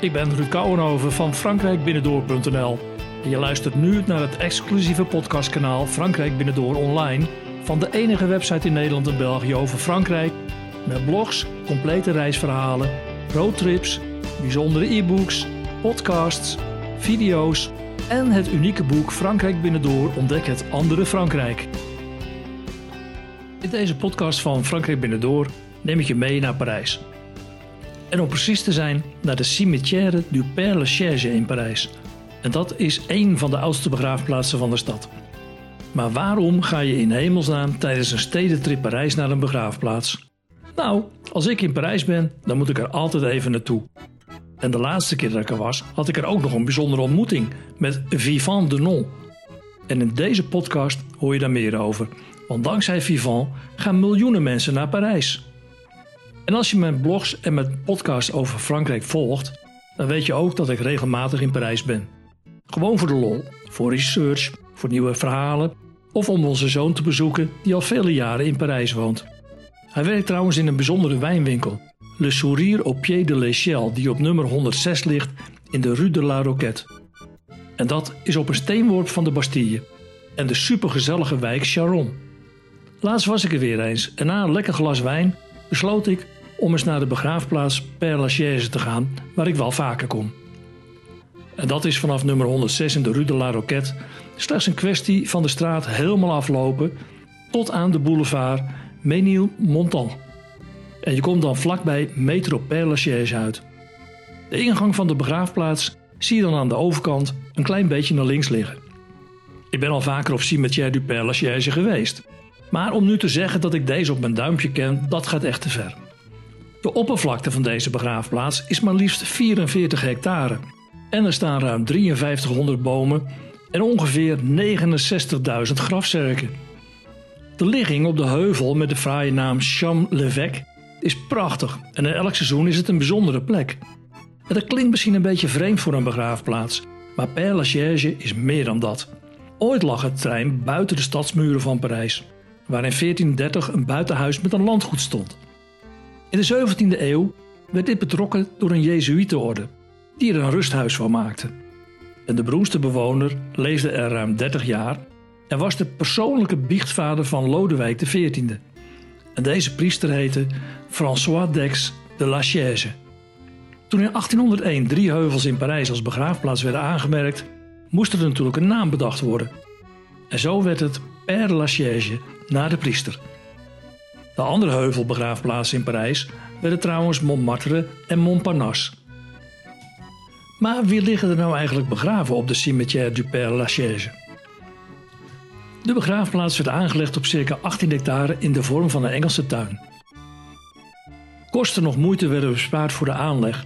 Ik ben Ruud Kouwenhoven van frankrijkbinnendoor.nl. En je luistert nu naar het exclusieve podcastkanaal Frankrijk Binnendoor Online van de enige website in Nederland en België over Frankrijk met blogs, complete reisverhalen, roadtrips, bijzondere e-books, podcasts, video's en het unieke boek Frankrijk Binnendoor ontdek het andere Frankrijk. In deze podcast van Frankrijk Binnendoor neem ik je mee naar Parijs. En om precies te zijn, naar de Cimetière du Père Lachaise in Parijs. En dat is één van de oudste begraafplaatsen van de stad. Maar waarom ga je in hemelsnaam tijdens een stedentrip Parijs naar een begraafplaats? Nou, als ik in Parijs ben, dan moet ik er altijd even naartoe. En de laatste keer dat ik er was, had ik er ook nog een bijzondere ontmoeting met Vivant de Non. En in deze podcast hoor je daar meer over. Want dankzij Vivant gaan miljoenen mensen naar Parijs. En als je mijn blogs en mijn podcasts over Frankrijk volgt, dan weet je ook dat ik regelmatig in Parijs ben. Gewoon voor de lol, voor research, voor nieuwe verhalen of om onze zoon te bezoeken die al vele jaren in Parijs woont. Hij werkt trouwens in een bijzondere wijnwinkel, Le Sourire au Pied de l'Échelle, die op nummer 106 ligt in de Rue de la Roquette. En dat is op een steenworp van de Bastille en de supergezellige wijk Charon. Laatst was ik er weer eens en na een lekker glas wijn besloot ik om eens naar de begraafplaats Père Lachaise te gaan, waar ik wel vaker kom. En dat is vanaf nummer 106 in de Rue de la Roquette slechts een kwestie van de straat helemaal aflopen tot aan de boulevard Ménilmontant. En je komt dan vlakbij Metro Père Lachaise uit. De ingang van de begraafplaats zie je dan aan de overkant een klein beetje naar links liggen. Ik ben al vaker op Cimetière du Père Lachaise geweest. Maar om nu te zeggen dat ik deze op mijn duimpje ken, dat gaat echt te ver. De oppervlakte van deze begraafplaats is maar liefst 44 hectare. En er staan ruim 5300 bomen en ongeveer 69.000 grafzerken. De ligging op de heuvel met de fraaie naam Cham-l'Évêque is prachtig en in elk seizoen is het een bijzondere plek. En dat klinkt misschien een beetje vreemd voor een begraafplaats, maar Père Lachaise is meer dan dat. Ooit lag het trein buiten de stadsmuren van Parijs, waar in 1430 een buitenhuis met een landgoed stond. In de 17e eeuw werd dit betrokken door een Jezuïetenorde, die er een rusthuis van maakte. En de beroemdste bewoner leefde er ruim 30 jaar en was de persoonlijke biechtvader van Lodewijk XIV. En deze priester heette François d'Aix de la Chaise. Toen in 1801 drie heuvels in Parijs als begraafplaats werden aangemerkt, moest er natuurlijk een naam bedacht worden. En zo werd het Père Lachaise naar de priester. De andere heuvelbegraafplaatsen in Parijs werden trouwens Montmartre en Montparnasse. Maar wie liggen er nou eigenlijk begraven op de Cimetière du Père Lachaise? De begraafplaats werd aangelegd op circa 18 hectare in de vorm van een Engelse tuin. Kosten nog moeite werden bespaard voor de aanleg,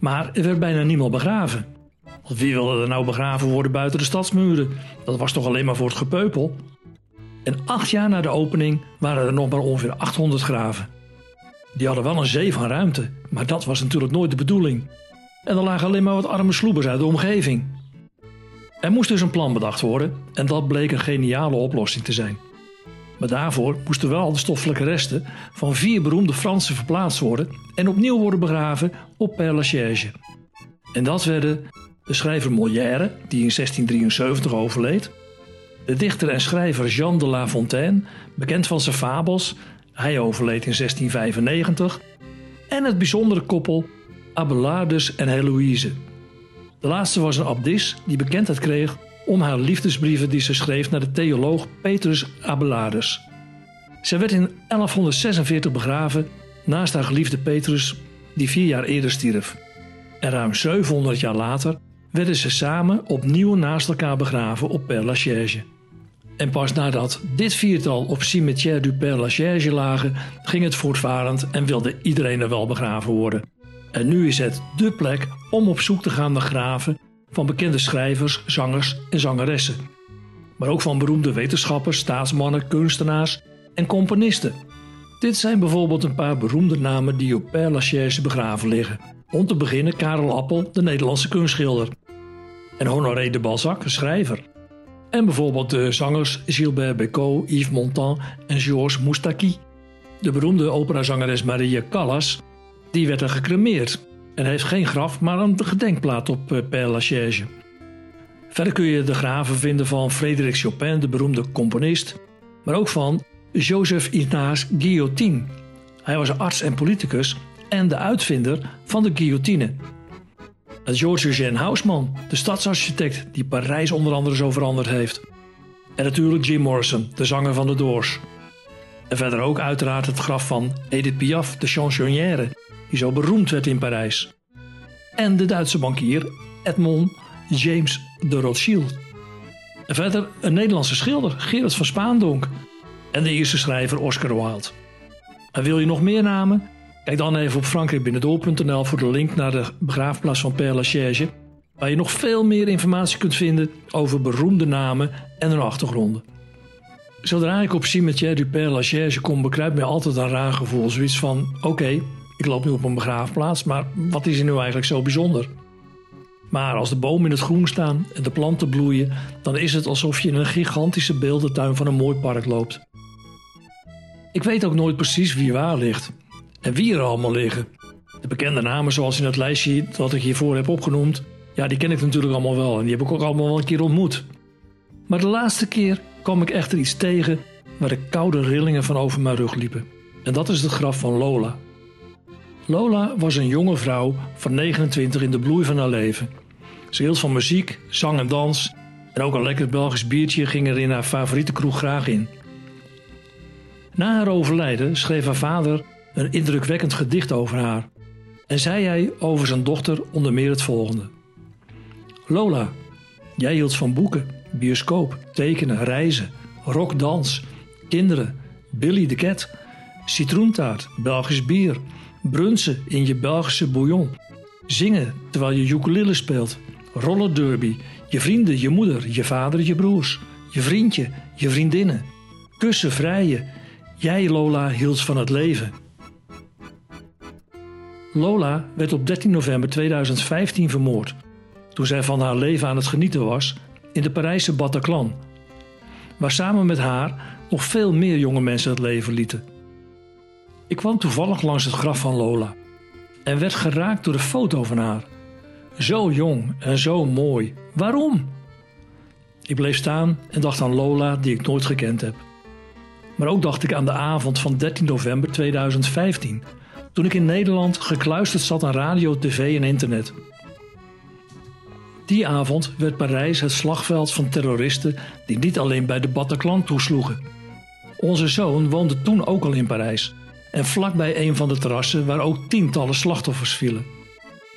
maar er werd bijna niemand begraven. Want wie wilde er nou begraven worden buiten de stadsmuren? Dat was toch alleen maar voor het gepeupel? En acht jaar na de opening waren er nog maar ongeveer 800 graven. Die hadden wel een zee van ruimte, maar dat was natuurlijk nooit de bedoeling. En er lagen alleen maar wat arme sloebers uit de omgeving. Er moest dus een plan bedacht worden en dat bleek een geniale oplossing te zijn. Maar daarvoor moesten wel de stoffelijke resten van vier beroemde Fransen verplaatst worden en opnieuw worden begraven op Père Lachaise. En dat werden de schrijver Molière, die in 1673 overleed, de dichter en schrijver Jean de La Fontaine, bekend van zijn fabels, hij overleed in 1695, en het bijzondere koppel Abelardus en Heloïse. De laatste was een abdis die bekendheid kreeg om haar liefdesbrieven die ze schreef naar de theoloog Petrus Abelardus. Zij werd in 1146 begraven naast haar geliefde Petrus, die vier jaar eerder stierf. En ruim 700 jaar later werden ze samen opnieuw naast elkaar begraven op Père Lachaise. En pas nadat dit viertal op Cimetière du Père Lachaise lagen, ging het voortvarend en wilde iedereen er wel begraven worden. En nu is het dé plek om op zoek te gaan naar graven van bekende schrijvers, zangers en zangeressen. Maar ook van beroemde wetenschappers, staatsmannen, kunstenaars en componisten. Dit zijn bijvoorbeeld een paar beroemde namen die op Père Lachaise begraven liggen. Om te beginnen Karel Appel, de Nederlandse kunstschilder. En Honoré de Balzac, schrijver. En bijvoorbeeld de zangers Gilbert Bécaud, Yves Montand en Georges Moustaki. De beroemde operazangeres Maria Callas, die werd er gecremeerd. en heeft geen graf, maar een gedenkplaat op uh, Père Lachaise. Verder kun je de graven vinden van Frédéric Chopin, de beroemde componist, maar ook van Joseph Ignace Guillotine. Hij was arts en politicus en de uitvinder van de guillotine. George Eugène Haussmann, de stadsarchitect die Parijs onder andere zo veranderd heeft. En natuurlijk Jim Morrison, de zanger van de Doors. En verder ook uiteraard het graf van Edith Piaf, de chansonnière, die zo beroemd werd in Parijs. En de Duitse bankier Edmond James de Rothschild. En verder een Nederlandse schilder, Gerard van Spaandonk. En de eerste schrijver Oscar Wilde. En wil je nog meer namen? Kijk dan even op frankrijkbinnendoor.nl voor de link naar de begraafplaats van Père Lachaise, waar je nog veel meer informatie kunt vinden over beroemde namen en hun achtergronden. Zodra ik op Cimetière du Père Lachaise kom, bekruipt mij altijd een raar gevoel. Zoiets van: oké, ik loop nu op een begraafplaats, maar wat is er nu eigenlijk zo bijzonder? Maar als de bomen in het groen staan en de planten bloeien, dan is het alsof je in een gigantische beeldentuin van een mooi park loopt. Ik weet ook nooit precies wie waar ligt en wie er allemaal liggen. De bekende namen zoals in het lijstje dat ik hiervoor heb opgenoemd, ja, die ken ik natuurlijk allemaal wel en die heb ik ook allemaal wel een keer ontmoet. Maar de laatste keer kwam ik echter iets tegen waar de koude rillingen van over mijn rug liepen. En dat is het graf van Lola. Lola was een jonge vrouw van 29 in de bloei van haar leven. Ze hield van muziek, zang en dans en ook een lekker Belgisch biertje ging er in haar favoriete kroeg graag in. Na haar overlijden schreef haar vader een indrukwekkend gedicht over haar en zei hij over zijn dochter onder meer het volgende: Lola, jij hield van boeken, bioscoop, tekenen, reizen, rock, dans, kinderen, Billy de Cat, citroentaart, Belgisch bier, brunsen in je Belgische bouillon, zingen terwijl je ukulele speelt, rollerderby, je vrienden, je moeder, je vader, je broers, je vriendje, je vriendinnen, kussen, vrijen. Jij, Lola, hield van het leven. Lola werd op 13 november 2015 vermoord toen zij van haar leven aan het genieten was in de Parijse Bataclan, waar samen met haar nog veel meer jonge mensen het leven lieten. Ik kwam toevallig langs het graf van Lola en werd geraakt door de foto van haar. Zo jong en zo mooi. Waarom? Ik bleef staan en dacht aan Lola, die ik nooit gekend heb. Maar ook dacht ik aan de avond van 13 november 2015, toen ik in Nederland gekluisterd zat aan radio, tv en internet. Die avond werd Parijs het slagveld van terroristen die niet alleen bij de Bataclan toesloegen. Onze zoon woonde toen ook al in Parijs en vlakbij een van de terrassen waar ook tientallen slachtoffers vielen.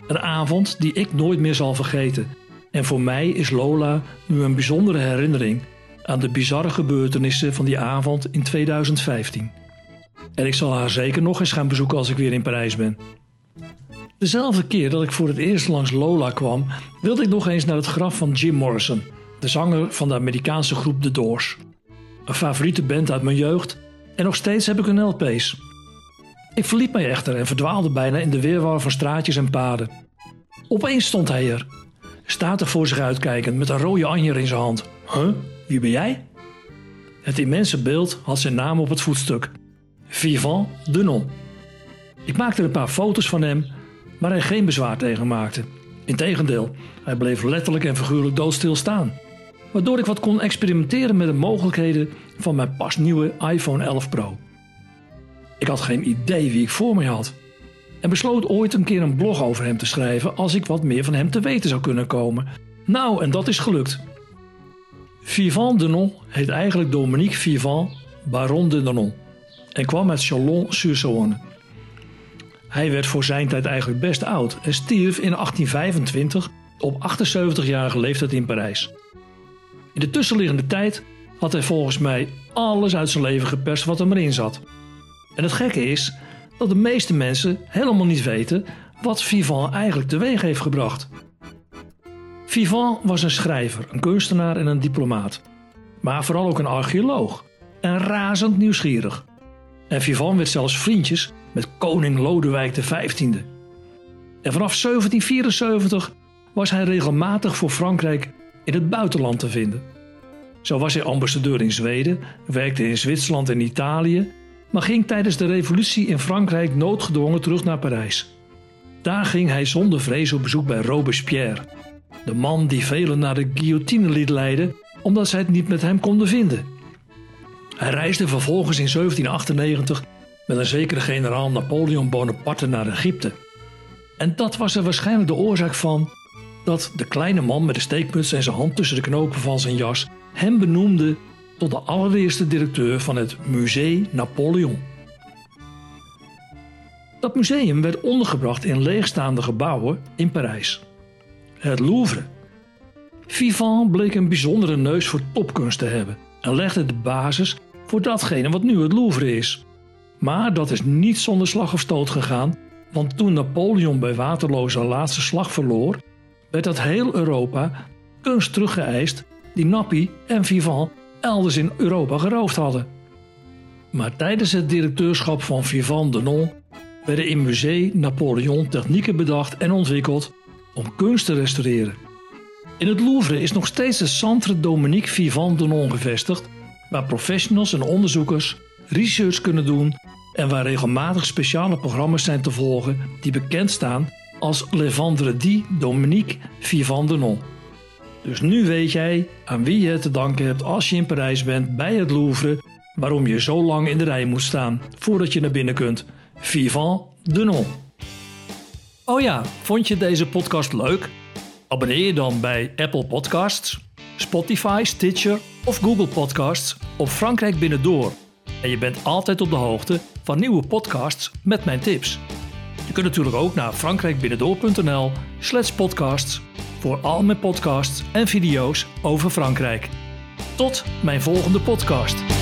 Een avond die ik nooit meer zal vergeten. En voor mij is Lola nu een bijzondere herinnering aan de bizarre gebeurtenissen van die avond in 2015. En ik zal haar zeker nog eens gaan bezoeken als ik weer in Parijs ben. Dezelfde keer dat ik voor het eerst langs Lola kwam, wilde ik nog eens naar het graf van Jim Morrison, de zanger van de Amerikaanse groep The Doors. Een favoriete band uit mijn jeugd en nog steeds heb ik hun LP's. Ik verliet mij echter en verdwaalde bijna in de weerwar van straatjes en paden. Opeens stond hij er, statig voor zich uitkijkend met een rode anjer in zijn hand. Huh, wie ben jij? Het immense beeld had zijn naam op het voetstuk. Vivant Denon. Ik maakte een paar foto's van hem, waar hij geen bezwaar tegen maakte. Integendeel, hij bleef letterlijk en figuurlijk doodstil staan. Waardoor ik wat kon experimenteren met de mogelijkheden van mijn pas nieuwe iPhone 11 Pro. Ik had geen idee wie ik voor me had. En besloot ooit een keer een blog over hem te schrijven als ik wat meer van hem te weten zou kunnen komen. Nou, en dat is gelukt. Vivant Denon heet eigenlijk Dominique Vivant Baron de Denon en kwam uit Chalon-sur-Saône. Hij werd voor zijn tijd eigenlijk best oud en stierf in 1825 op 78-jarige leeftijd in Parijs. In de tussenliggende tijd had hij volgens mij alles uit zijn leven geperst wat er maar in zat. En het gekke is dat de meeste mensen helemaal niet weten wat Vivant eigenlijk teweeg heeft gebracht. Vivant was een schrijver, een kunstenaar en een diplomaat. Maar vooral ook een archeoloog en razend nieuwsgierig. En Vivant werd zelfs vriendjes met koning Lodewijk XV. En vanaf 1774 was hij regelmatig voor Frankrijk in het buitenland te vinden. Zo was hij ambassadeur in Zweden, werkte in Zwitserland en Italië maar ging tijdens de revolutie in Frankrijk noodgedwongen terug naar Parijs. Daar ging hij zonder vrees op bezoek bij Robespierre, de man die velen naar de guillotine liet leiden omdat zij het niet met hem konden vinden. Hij reisde vervolgens in 1798 met een zekere generaal Napoleon Bonaparte naar Egypte. En dat was er waarschijnlijk de oorzaak van dat de kleine man met de steekmuts en zijn hand tussen de knopen van zijn jas hem benoemde tot de allereerste directeur van het Musée Napoleon. Dat museum werd ondergebracht in leegstaande gebouwen in Parijs. Het Louvre. Vivant bleek een bijzondere neus voor topkunst te hebben en legde de basis voor datgene wat nu het Louvre is. Maar dat is niet zonder slag of stoot gegaan, want toen Napoleon bij Waterloo zijn laatste slag verloor, werd uit heel Europa kunst teruggeëist die Nappy en Vivant elders in Europa geroofd hadden. Maar tijdens het directeurschap van Vivant Denon werden in Musée Napoleon technieken bedacht en ontwikkeld om kunst te restaureren. In het Louvre is nog steeds de Centre Dominique Vivant Denon gevestigd, waar professionals en onderzoekers research kunnen doen en waar regelmatig speciale programma's zijn te volgen die bekend staan als Le Vendredi Dominique Vivant Denon. Dus nu weet jij aan wie je te danken hebt als je in Parijs bent bij het Louvre, waarom je zo lang in de rij moet staan voordat je naar binnen kunt. Vivant Denon. Oh ja, vond je deze podcast leuk? Abonneer je dan bij Apple Podcasts, Spotify, Stitcher of Google Podcasts op Frankrijk Binnendoor. En je bent altijd op de hoogte van nieuwe podcasts met mijn tips. Je kunt natuurlijk ook naar frankrijkbinnendoor.nl slash podcasts voor al mijn podcasts en video's over Frankrijk. Tot mijn volgende podcast.